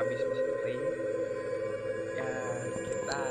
Kamis Misteri. Ya, kita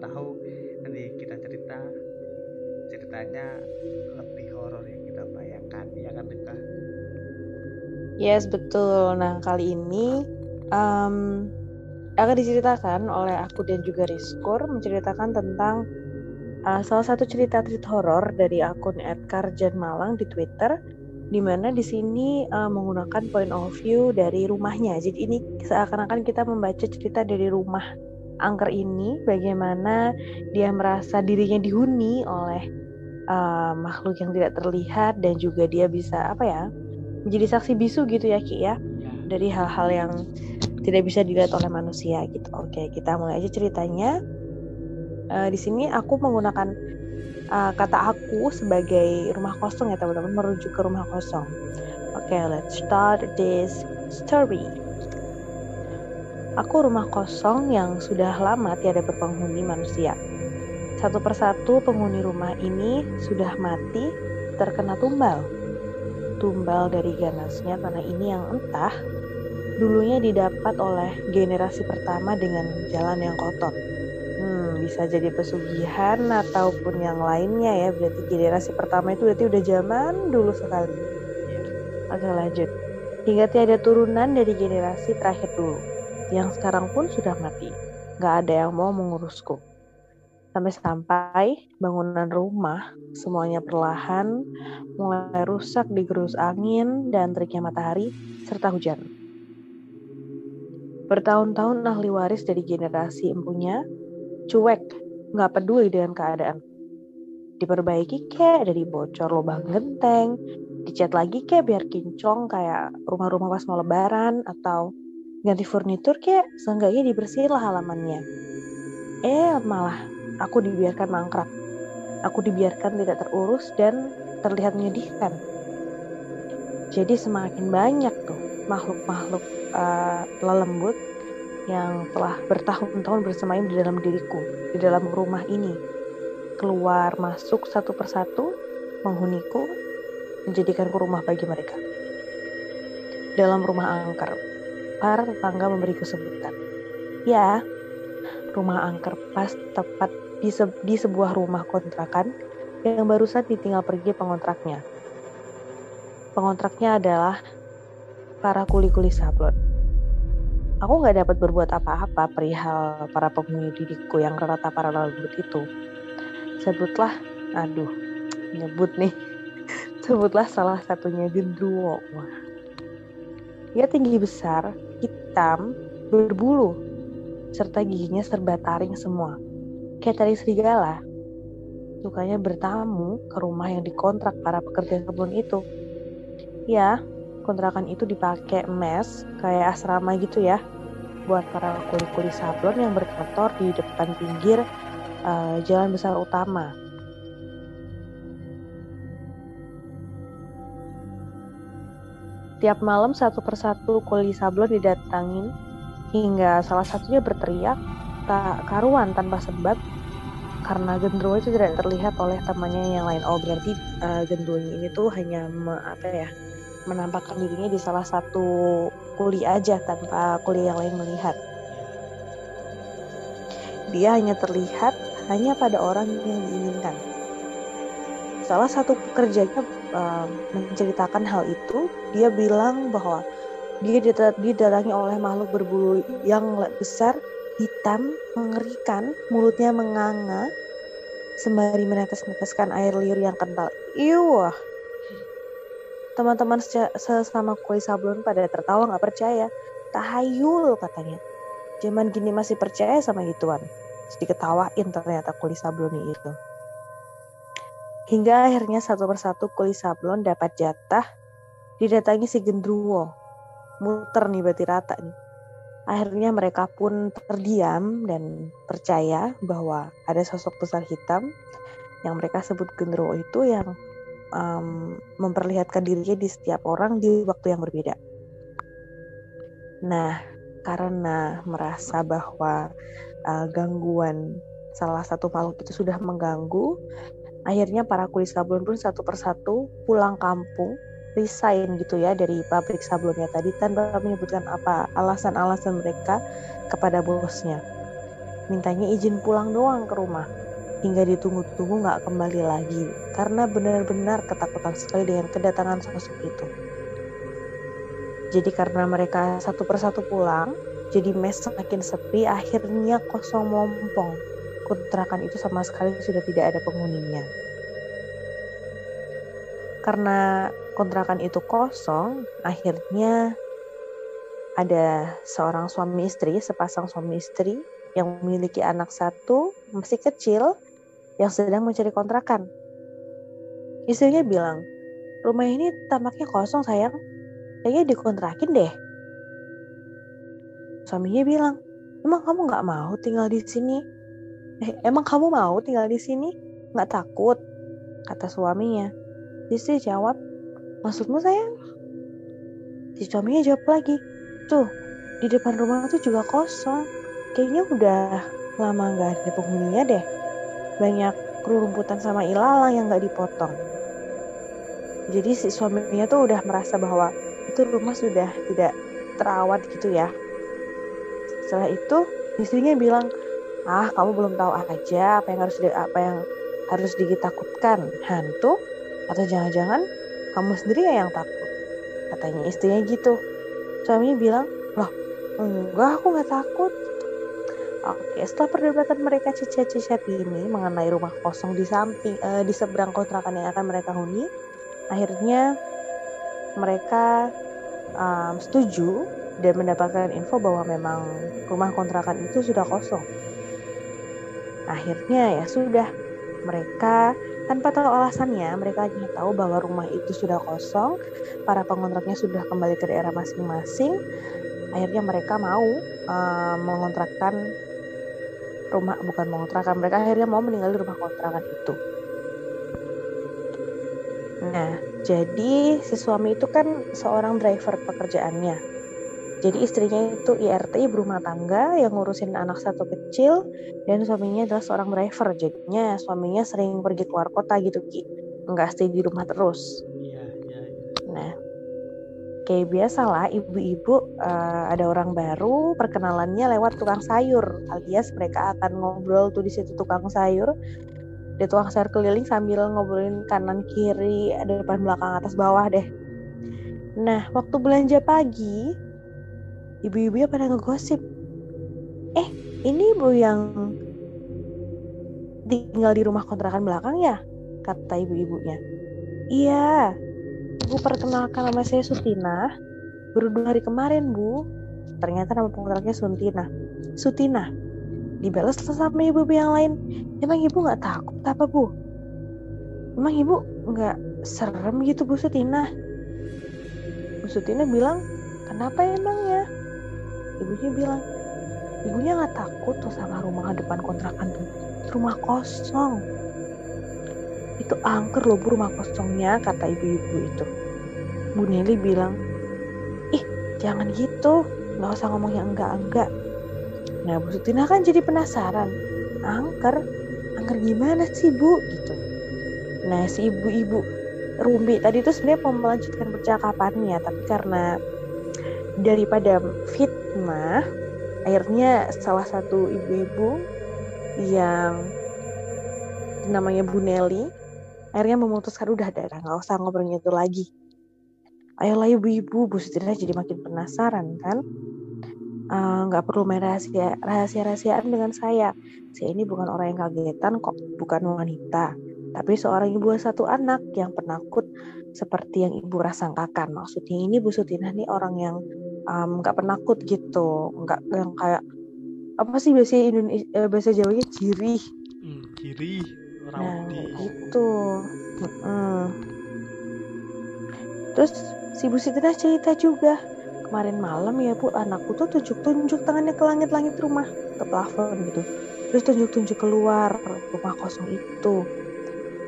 tahu nanti kita cerita ceritanya lebih horor yang kita bayangkan ya kan Rika Yes, betul. Nah, kali ini em, akan diceritakan oleh aku dan juga Rizkur menceritakan tentang uh, salah satu cerita-cerita horor dari akun @karjan Malang di Twitter di mana di sini uh, menggunakan point of view dari rumahnya. Jadi ini seakan-akan kita membaca cerita dari rumah angker ini bagaimana dia merasa dirinya dihuni oleh uh, makhluk yang tidak terlihat dan juga dia bisa apa ya? menjadi saksi bisu gitu ya Ki ya dari hal-hal yang tidak bisa dilihat oleh manusia gitu. Oke, kita mulai aja ceritanya. Eh, di sini aku menggunakan eh, kata aku sebagai rumah kosong ya teman-teman merujuk ke rumah kosong. Oke, let's start this story. Aku rumah kosong yang sudah lama tiada berpenghuni manusia. Satu persatu penghuni rumah ini sudah mati terkena tumbal. Tumbal dari ganasnya tanah ini yang entah dulunya didapat oleh generasi pertama dengan jalan yang kotor. Hmm, bisa jadi pesugihan ataupun yang lainnya ya. Berarti generasi pertama itu berarti udah zaman dulu sekali. ya Oke lanjut. Hingga tiada turunan dari generasi terakhir dulu. Yang sekarang pun sudah mati. Gak ada yang mau mengurusku. Sampai-sampai bangunan rumah semuanya perlahan mulai rusak digerus angin dan teriknya matahari serta hujan. Bertahun-tahun ahli waris dari generasi empunya cuek, nggak peduli dengan keadaan. Diperbaiki kek dari bocor lubang genteng, dicat lagi kek biar kinclong kayak rumah-rumah pas mau lebaran atau ganti furnitur kek, seenggaknya dibersihin lah halamannya. Eh malah aku dibiarkan mangkrak. Aku dibiarkan tidak terurus dan terlihat menyedihkan. Jadi semakin banyak tuh makhluk-makhluk uh, lelembut yang telah bertahun-tahun bersemayam di dalam diriku, di dalam rumah ini. Keluar masuk satu persatu, menghuniku, menjadikanku rumah bagi mereka. Dalam rumah angker, para tetangga memberiku sebutan. Ya, rumah angker pas tepat di, se- di sebuah rumah kontrakan yang barusan ditinggal pergi pengontraknya. Pengontraknya adalah para kuli-kuli sablon. Aku nggak dapat berbuat apa-apa perihal para penghuni diriku yang rata para lembut itu. Sebutlah, aduh, nyebut nih. Sebutlah salah satunya gendruwo. Wah. Tinggi besar, hitam, berbulu, serta giginya serba taring semua. Kayak taring serigala. Sukanya bertamu ke rumah yang dikontrak para pekerja kebun itu. Ya, kontrakan itu dipakai mes kayak asrama gitu ya buat para kuli-kuli sablon yang berkantor di depan pinggir uh, jalan besar utama. Tiap malam satu persatu kuli sablon didatangin hingga salah satunya berteriak tak karuan tanpa sebab karena gendruwo itu tidak terlihat oleh temannya yang lain. Oh berarti uh, ini tuh hanya me, apa ya menampakkan dirinya di salah satu kuli aja tanpa kuli yang lain melihat. Dia hanya terlihat hanya pada orang yang diinginkan. Salah satu pekerjanya uh, menceritakan hal itu, dia bilang bahwa dia didatangi oleh makhluk berbulu yang besar hitam, mengerikan, mulutnya menganga, sembari menetes-neteskan air liur yang kental. Iwah. Teman-teman sesama kuli sablon pada tertawa nggak percaya. Tahayul katanya. Zaman gini masih percaya sama gituan. Sedikit tawain ternyata kuli sablon itu. Hingga akhirnya satu persatu kuli sablon dapat jatah didatangi si gendruwo. Muter nih berarti rata nih. Akhirnya mereka pun terdiam dan percaya bahwa ada sosok besar hitam yang mereka sebut gendruwo itu yang um, memperlihatkan dirinya di setiap orang di waktu yang berbeda. Nah, karena merasa bahwa uh, gangguan salah satu makhluk itu sudah mengganggu, akhirnya para kulit sablon pun satu persatu pulang kampung resign gitu ya dari pabrik sablonnya tadi tanpa menyebutkan apa alasan-alasan mereka kepada bosnya. Mintanya izin pulang doang ke rumah hingga ditunggu-tunggu nggak kembali lagi karena benar-benar ketakutan sekali dengan kedatangan sosok itu. Jadi karena mereka satu persatu pulang, jadi mes semakin sepi, akhirnya kosong mompong. Kontrakan itu sama sekali sudah tidak ada penghuninya. Karena kontrakan itu kosong, akhirnya ada seorang suami istri, sepasang suami istri yang memiliki anak satu, masih kecil, yang sedang mencari kontrakan. Istrinya bilang, rumah ini tampaknya kosong sayang, kayaknya dikontrakin deh. Suaminya bilang, emang kamu nggak mau tinggal di sini? Eh, emang kamu mau tinggal di sini? Nggak takut? Kata suaminya. Istri jawab, Maksudmu sayang? Si suaminya jawab lagi, tuh di depan rumah tuh juga kosong. Kayaknya udah lama nggak ada penghuninya deh. Banyak kerumputan sama ilalang yang nggak dipotong. Jadi si suaminya tuh udah merasa bahwa itu rumah sudah tidak terawat gitu ya. Setelah itu istrinya bilang, ah kamu belum tahu aja apa yang harus di, apa yang harus ditakutkan hantu? Atau jangan-jangan kamu sendiri ya yang takut? Katanya istrinya gitu. Suaminya bilang loh enggak aku nggak takut. Oke, setelah perdebatan mereka cicat-cicat ini mengenai rumah kosong di samping uh, di seberang kontrakan yang akan mereka huni, akhirnya mereka um, setuju dan mendapatkan info bahwa memang rumah kontrakan itu sudah kosong. Akhirnya ya sudah, mereka tanpa tahu alasannya, mereka hanya tahu bahwa rumah itu sudah kosong, para pengontraknya sudah kembali ke daerah masing-masing. Akhirnya mereka mau uh, mengontrakkan rumah, bukan mengontrakkan, mereka akhirnya mau meninggal di rumah kontrakan itu. Nah, jadi si suami itu kan seorang driver pekerjaannya. Jadi istrinya itu IRT ibu rumah tangga yang ngurusin anak satu kecil dan suaminya adalah seorang driver. Jadinya suaminya sering pergi keluar kota gitu Ki. Enggak stay di rumah terus. Iya, iya, iya. Nah, kayak biasa lah ibu-ibu uh, ada orang baru perkenalannya lewat tukang sayur alias mereka akan ngobrol tuh di situ tukang sayur di tukang sayur keliling sambil ngobrolin kanan kiri ada depan belakang atas bawah deh nah waktu belanja pagi ibu-ibunya pada ngegosip. Eh ini ibu yang tinggal di rumah kontrakan belakang ya? Kata ibu-ibunya. Iya. Ibu perkenalkan nama saya Sutina. Baru dua hari kemarin bu. Ternyata nama kontraknya Suntina. Sutina. Dibalas sama ibu-ibu yang lain. Emang ibu nggak takut apa bu? Emang ibu nggak serem gitu bu Sutina? Bu Sutina bilang kenapa emangnya ibunya bilang ibunya nggak takut tuh sama rumah depan kontrakan tuh. Rumah kosong. Itu angker loh bu rumah kosongnya kata ibu-ibu itu. Bu Nelly bilang ih jangan gitu. Nggak usah ngomong yang enggak-enggak. Nah Bu Sutina kan jadi penasaran. Angker? Angker gimana sih bu? Gitu. Nah si ibu-ibu Rumbi tadi tuh sebenarnya mau melanjutkan percakapannya tapi karena daripada fitnah akhirnya salah satu ibu-ibu yang namanya Bu Nelly akhirnya memutuskan udah daerah nggak usah ngobrolnya itu lagi. Ayolah ibu-ibu Bu Sutina jadi makin penasaran kan? Eh, nggak uh, perlu main rahasia rahasia rahasiaan dengan saya. Saya ini bukan orang yang kagetan kok bukan wanita tapi seorang ibu satu anak yang penakut seperti yang ibu rasangkakan maksudnya ini Bu Sutina nih orang yang nggak um, penakut gitu. Nggak yang kayak apa sih bahasa Indonesia eh, bahasa Jawanya ciri hmm, ciri nah, gitu. Hmm. terus si Bu Sutina cerita juga kemarin malam ya Bu anakku tuh tunjuk-tunjuk tangannya ke langit-langit rumah ke plafon gitu. Terus tunjuk-tunjuk keluar rumah kosong itu.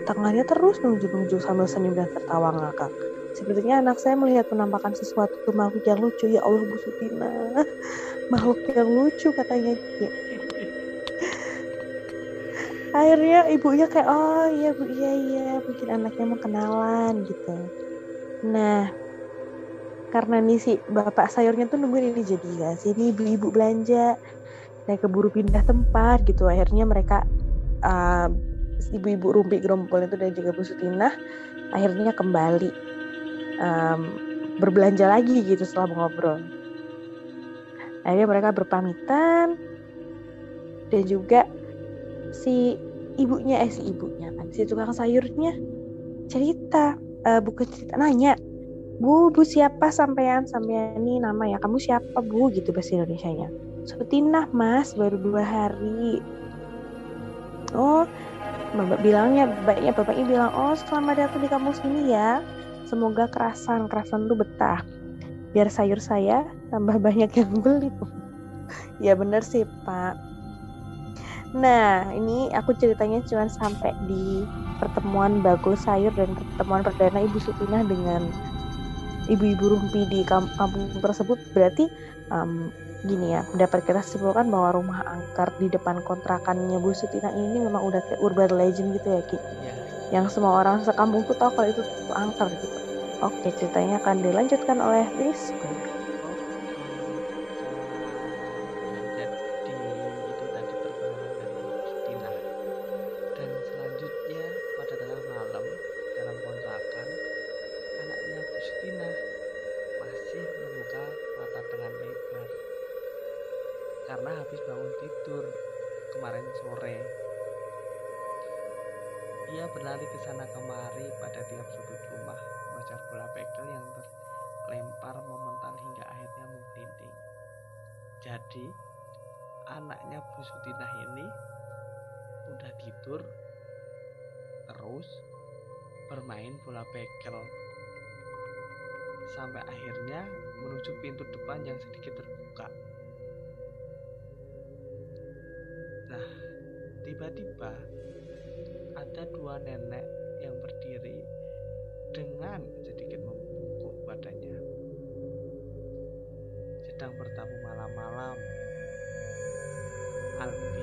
Tangannya terus nunjuk-nunjuk sambil senyum dan tertawa ngakak. Sepertinya anak saya melihat penampakan sesuatu makhluk yang lucu. Ya Allah Bu Sutina, makhluk yang lucu katanya. Akhirnya ibunya kayak, oh iya Bu, iya iya, mungkin anaknya mau kenalan gitu. Nah, karena nih si bapak sayurnya tuh nungguin ini jadi ya sini ibu-ibu belanja saya keburu pindah tempat gitu akhirnya mereka uh, ibu-ibu rumpi gerompol itu dan juga Bu Sutina akhirnya kembali um, berbelanja lagi gitu setelah mengobrol. Akhirnya mereka berpamitan dan juga si ibunya eh si ibunya kan si tukang sayurnya cerita uh, bukan cerita nanya bu bu siapa sampean? Sampean ini nama ya? Kamu siapa bu? Gitu bahasa Indonesia nya Sutinah mas baru dua hari. Oh Bapak bilangnya, baiknya bapaknya bilang, oh selamat datang di kampus ini ya. Semoga kerasan, kerasan tuh betah. Biar sayur saya tambah banyak yang beli. ya bener sih pak. Nah ini aku ceritanya cuma sampai di pertemuan bagul sayur dan pertemuan perdana Ibu Sutina dengan ibu-ibu rumpi di kampung tersebut berarti um, gini ya, dapat kita simpulkan bahwa rumah angker di depan kontrakannya Bu Sutina ini memang udah kayak urban legend gitu ya Ki. Ya. Yang semua orang sekampung tuh tahu kalau itu tuh angker gitu. Oke, ceritanya akan dilanjutkan oleh Rizky. Tiba-tiba ada dua nenek yang berdiri dengan sedikit membungkuk badannya sedang bertamu malam-malam. Albi,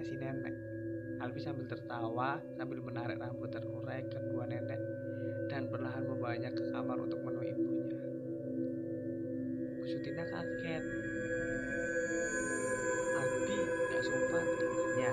hanya si nenek Albi sambil tertawa sambil menarik rambut terurai kedua nenek dan perlahan membawanya ke kamar untuk menemui ibunya. Sutina kaget. Albi gak sopan katanya.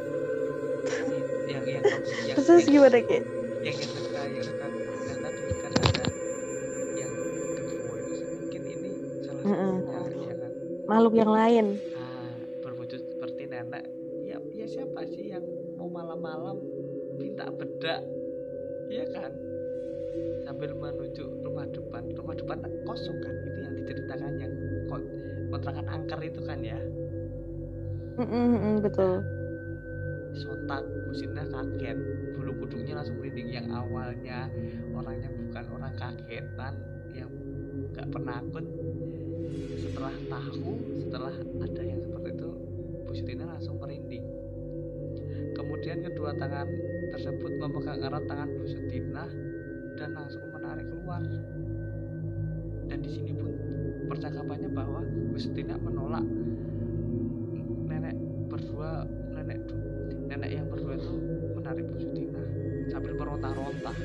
Terus, yang- gimana Ki? yang yang yang reka dan tadi kan ada yang kedua itu mungkin ini salah satunya ya kan Makhluk yang lain. ah, berwujud seperti nenek ya ya siapa sih yang mau malam-malam minta bedak iya kan sambil menunjuk rumah depan rumah depan kosong kan itu yang diceritakan yang kon- kontrakan angker itu kan ya Mm-mm, mm, betul. sontak Busina kaget merinding yang awalnya orangnya bukan orang kagetan yang nggak penakut. Setelah tahu setelah ada yang seperti itu Bu Sitina langsung merinding. Kemudian kedua tangan tersebut memegang erat tangan Bu Sutina dan langsung menarik keluar. Dan di sini pun percakapannya bahwa Bu Sutina menolak. Nenek berdua nenek nenek yang berdua itu menarik Bu Sutina sambil meronta-ronta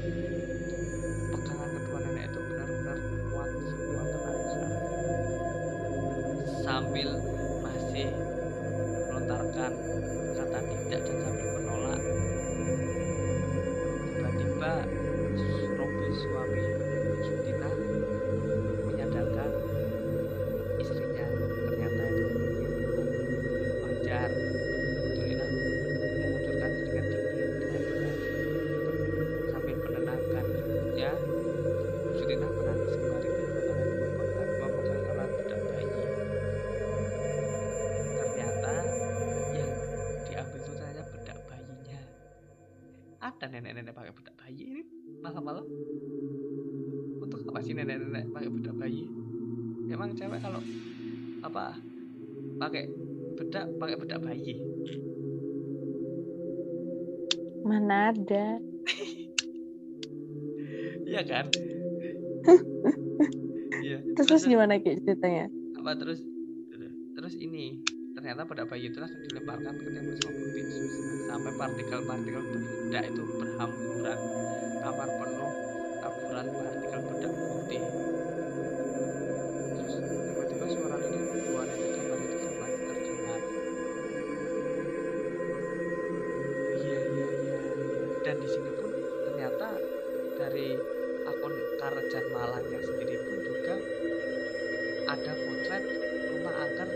pegangan kedua nenek itu benar-benar kuat sekuat tenaga sambil masih melontarkan kata tidak dan nenek-nenek pakai bedak bayi ini? Malam-malam? Untuk apa sih nenek-nenek pakai bedak bayi? Emang cewek kalau apa pakai bedak pakai bedak bayi? Mana ada? iya kan? Iya Terus terus gimana Ki ceritanya? apa terus? Terus ini ternyata pada bayi itu langsung dilemparkan ke tembok sama sampai partikel-partikel bedak itu berhamburan kamar penuh taburan partikel bedak putih. Terus tiba-tiba suara ini dua nenek kamar itu kembali terdengar. Iya iya iya. Dan di sini pun ternyata dari akun Karjan Malangnya sendiri pun juga ada potret rumah angker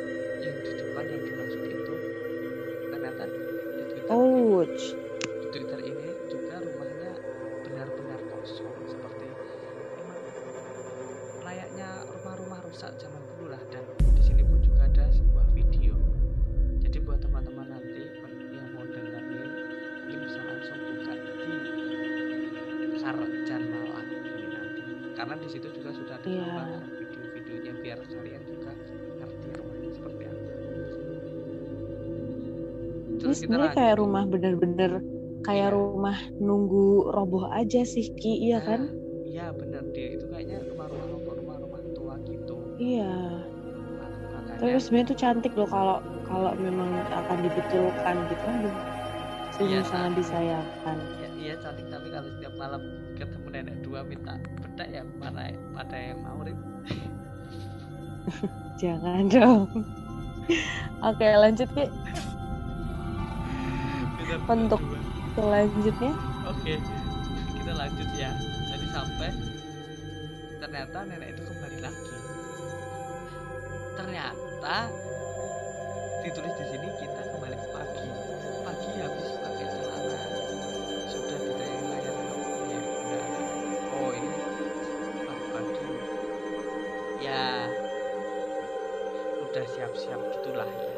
yang di depan yang dimaksud itu ternyata di Twitter Ouch. Ini sebenarnya kayak rumah bener-bener kayak Iya. rumah nunggu roboh aja sih Ki, iya kan? Iya bener dia itu kayaknya rumah-rumah rumah rumah tua gitu. Iya. Makanya Tapi sebenarnya tuh cantik loh kalau kalau memang akan dibetulkan gitu aduh. Sungguh Iya, sangat disayangkan. ya, iya cantik tapi kalau setiap malam ketemu nenek dua minta bedak ya mana pada yang mau Rin. Jangan dong. Oke, lanjut Ki. Dua. Selanjutnya. Oke kita lanjut ya. Jadi sampai ternyata nenek itu kembali lagi. Ternyata ditulis di sini kita kembali ke pagi. Pagi habis pakai celana sudah ditayang layar ya udah. Oh ini pagi-pagi. Ya udah siap-siap gitulah ya.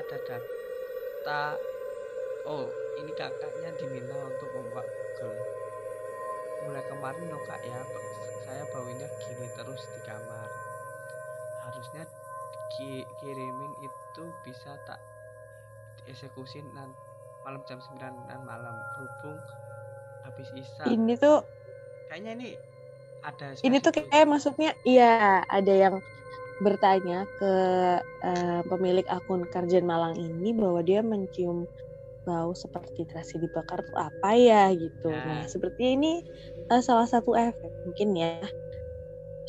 Ada data. Oh, ini kakaknya diminta untuk membuka Google. Mulai kemarin loh kak ya, saya baunya gini terus di kamar. Harusnya ki- kirimin itu bisa tak dieksekusi nan malam jam 9 malam berhubung habis isa Ini tuh kayaknya ini ada ini tuh kayak maksudnya iya ada yang bertanya ke eh, pemilik akun Karjen Malang ini bahwa dia mencium bau seperti terasi dibakar tuh apa ya gitu. Nah. Nah, seperti ini uh, salah satu efek mungkin ya.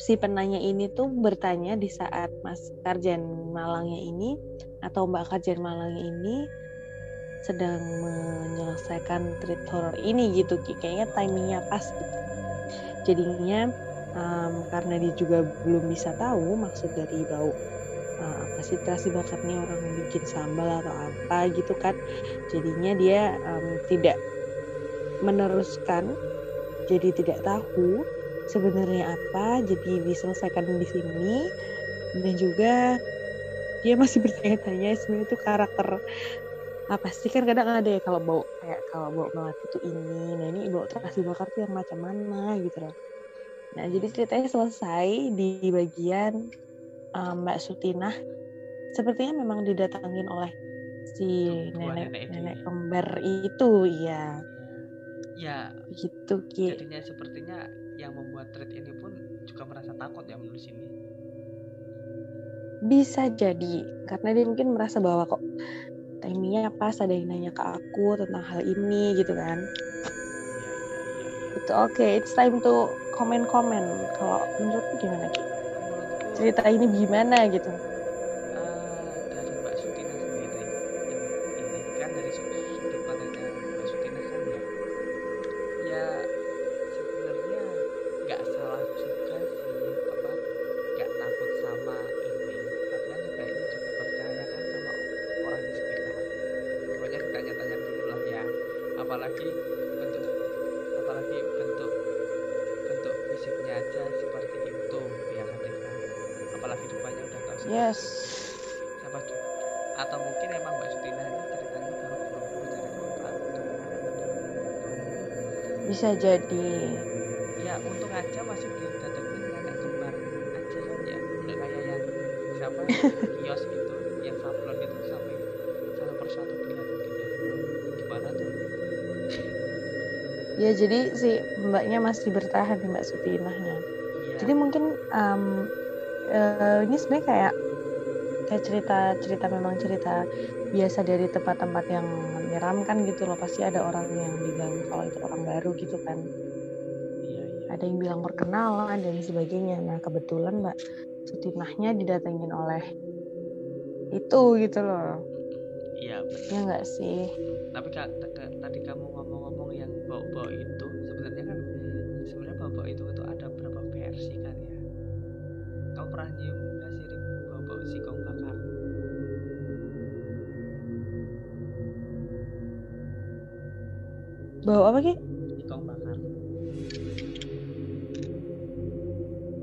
Si penanya ini tuh bertanya di saat Mas Karjan Malangnya ini atau Mbak Karjan Malangnya ini sedang menyelesaikan treat horror ini gitu Ki. Kayaknya timingnya pas gitu. Jadinya um, karena dia juga belum bisa tahu maksud dari bau uh, apa sih terasi bakarnya orang bikin sambal atau apa gitu kan. Jadinya dia um, tidak meneruskan jadi tidak tahu sebenarnya apa jadi diselesaikan di sini. Dan juga dia masih bertanya-tanya sebenarnya itu karakter apa sih. Kan kadang ada ya kalau bau kayak kalau bau melati itu ini nah ini bau terasi bakar tuh yang macam mana gitu loh nah jadi ceritanya selesai di bagian um, Mbak Sutinah. Sepertinya memang didatangin oleh si nenek nenek itu nenek ya. kembar itu ya ya begitu Ki. jadinya sepertinya yang membuat thread ini pun juga merasa takut ya menulis ini bisa jadi karena dia mungkin merasa bahwa kok timingnya pas ada yang nanya ke aku tentang hal ini gitu kan itu oke it's time to komen komen kalau menurutmu gimana cerita ini gimana gitu? Eh, yes. Siapa tuh? Atau mungkin emang Mbak Sutina ini ceritanya baru buru-buru cari tempat bisa jadi. Ya untung aja masih didatengin nenek kembar aja kan ya. Udah kayak yang siapa kios itu yang sablon itu sampai satu persatu dilihatin gitu. Gimana tuh? Ya jadi si mbaknya masih bertahan di Mbak Sutinahnya. Iya. Jadi mungkin um, eh, ini sebenarnya kayak kayak cerita cerita memang cerita biasa dari tempat-tempat yang menyeramkan gitu loh. Pasti ada orang yang bilang kalau itu orang baru gitu kan. Iya iya. Ada yang bilang perkenalan dan sebagainya. Nah kebetulan mbak Sutinahnya didatengin oleh itu gitu loh. Iya benar. ya nggak sih? Tapi kak tadi kamu ngomong-ngomong yang bau-bau itu sebenarnya kan sebenarnya bau-bau itu itu ada berapa versi kan ya? Kamu pernah nyium nggak sih bau-bau singkong bakar bawa apa ki? Singkong bakar.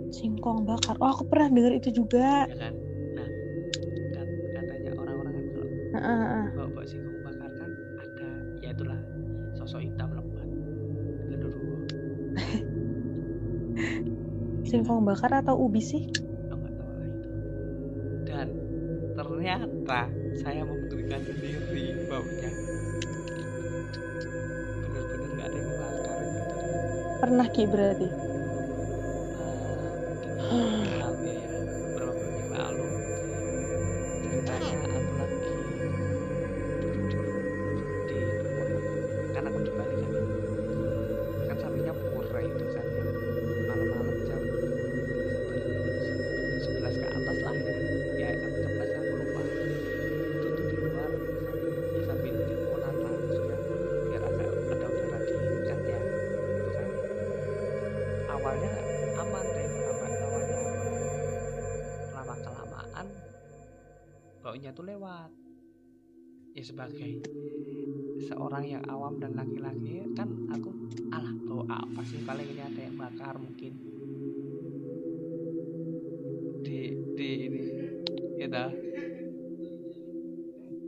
Singkong bakar. Oh aku pernah dengar itu juga. Ya kan? Nah katanya orang-orang kan kalau bau-bau singkong bakar kan ada ya itulah sosok hitam lebat genderuwo singkong bakar atau ubi sih? Nggak tahu lah itu. Dan ternyata saya memberikan sendiri baunya pernah ki berarti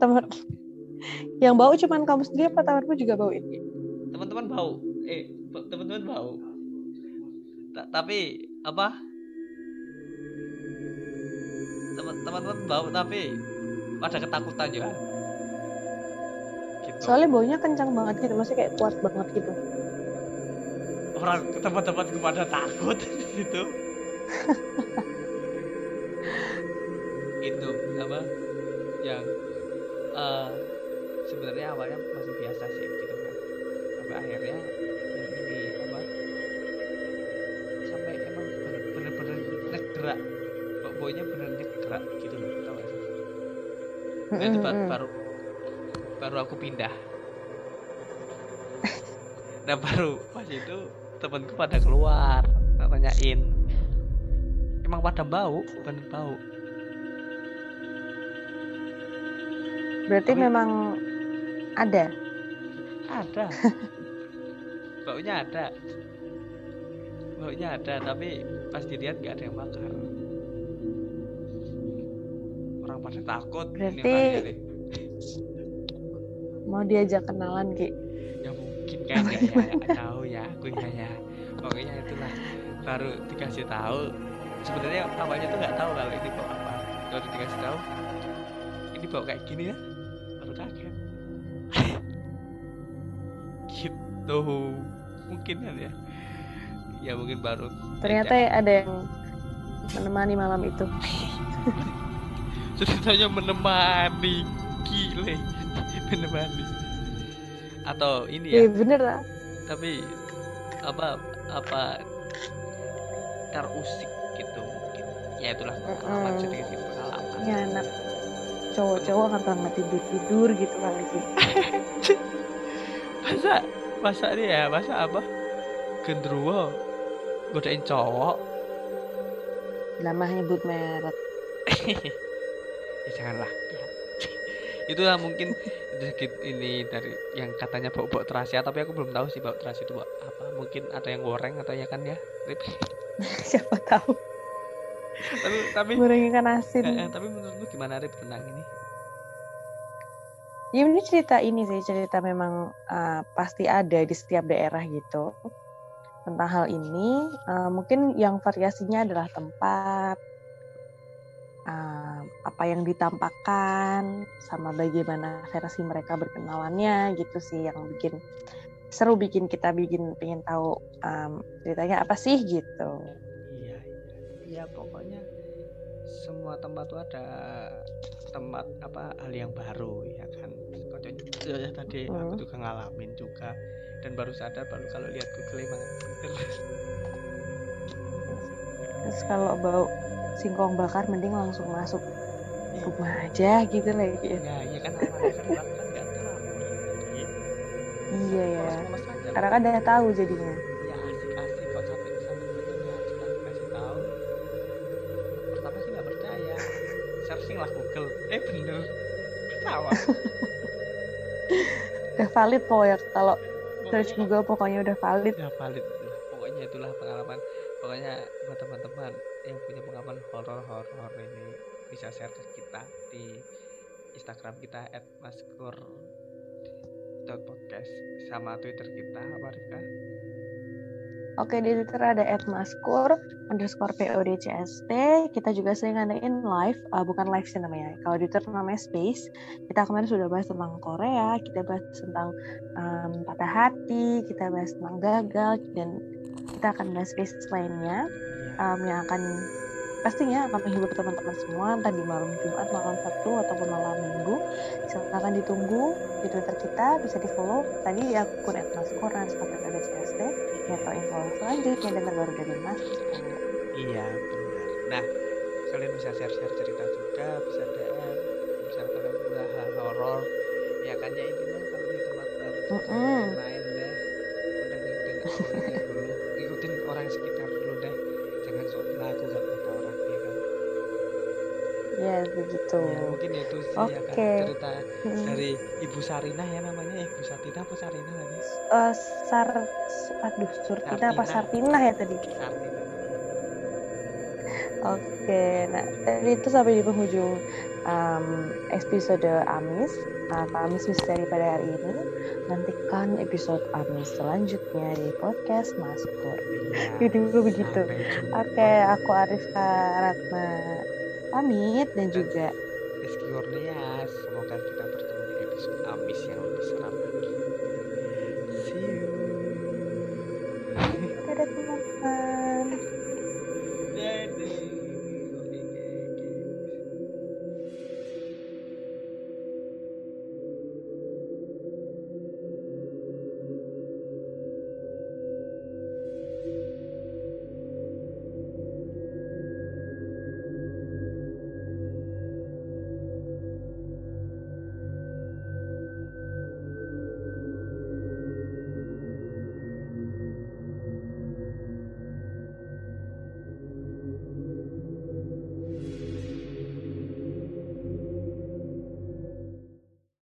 teman yang bau cuman kamu sendiri apa temanmu juga bau ini? Teman-teman bau. Eh teman-teman bau. Ta- tapi apa? Teman- teman-teman bau tapi ada ketakutan juga. Gitu. Soalnya baunya kencang banget gitu maksudnya kayak kuat banget gitu. Orang teman-teman pada takut di nah itu ba- Mm-mm. baru baru aku pindah. Nah baru pas itu temanku pada keluar nanyain emang pada bau bener bau. Berarti Tapi- memang ada. ada. Baunya ada. Baunya ada tapi pas dilihat nggak ada yang bakar pada takut Berarti- orangnya. Mau diajak kenalan Ki. ya mungkin kayaknya ya nggak tahu ya aku ya ya. Pokoknya itulah baru dikasih tahu. Sebenarnya awalnya tuh nggak tahu kalau ini bau apa. Baru dikasih tahu ini bau kayak gini ya? Baru kaget. Gitu. Mungkin kan ya? Ya mungkin baru Ternyata ada yang menemani malam itu. ceritanya menemani gile menemani atau ini ya Iya bener lah. tapi apa apa terusik gitu mungkin ya itulah pengalaman Mm-mm. sedikit gitu pengalaman Ini anak cowok-cowok nggak pernah tidur-tidur gitu kali Ki. masa masa ini ya masa apa gendruwo godain cowok Lama nyebut merek. ya janganlah ya. itulah mungkin sedikit ini dari yang katanya bau-bau terasi tapi aku belum tahu sih bau terasi itu bau apa mungkin ada yang goreng atau ya kan ya Rip. Siapa tahu. tapi tapi Goreng ikan asin. eh, eh, tapi menurutmu gimana Rip tentang ini Ya ini cerita ini sih cerita memang uh, pasti ada di setiap daerah gitu. Tentang hal ini uh, mungkin yang variasinya adalah tempat, uh, apa yang ditampakkan, sama bagaimana versi mereka berkenalannya gitu sih yang bikin seru bikin kita bikin pengen tahu um, ceritanya apa sih gitu. iya iya ya pokoknya semua tempat tuh ada tempat apa hal yang baru ya kan kocok ya, tadi aku Hmm. juga ngalamin juga dan baru sadar baru kalau lihat Google emang bener Terus kalau bau singkong bakar mending langsung masuk rumah aja gitu lagi. ya ya kan awalnya kan kan kan nggak terlalu gitu. Iya ya. Lemes-lemes aja. Karena kan udah tahu jadinya. ya asik-asik kok sampai sampai begini ya kita kasih tahu pertama sih nggak percaya searching lah Google eh bener ketawa Udah valid pokoknya kalau search Google pokoknya udah valid. ya valid horor-horor ini bisa share ke kita di Instagram kita @maskur podcast sama Twitter kita apa Rifka? Oke di Twitter ada @maskur underscore podcst. Kita juga sering ngadain live, uh, bukan live sih namanya. Kalau di Twitter namanya space. Kita kemarin sudah bahas tentang Korea, kita bahas tentang um, patah hati, kita bahas tentang gagal, dan kita akan bahas space lainnya um, yang akan pastinya akan menghibur teman-teman semua entah di malam Jumat, malam Sabtu ataupun malam Minggu. Silakan ditunggu di Twitter kita, bisa di follow tadi di akun @maskur underscore podcst ya atau info selanjutnya dan terbaru dari Mas. Iya benar. Nah kalian bisa share-share cerita juga, bisa DM, bisa kalian hal horor, ya kan ya intinya kalau di tempat baru Mm-mm. Ya begitu. Ya, mungkin itu sih ya kan cerita Mm. dari Ibu Sarinah ya namanya Ibu Satina apa Sarinah tadi? Eh, Sar, aduh Surtina apa Sartina. Sartina ya tadi? Sartina. Oke, nah tadi itu sampai di penghujung um, episode Amis, uh, Amis Misteri pada hari ini. Nantikan episode Amis selanjutnya di podcast Maskur. Iya. Itu begitu. Oke, aku Arifka Ratna pamit dan juga Rizky Kurnia semoga kita bertemu di episode Amis yang lebih seram lagi. See you. Dadah teman-teman.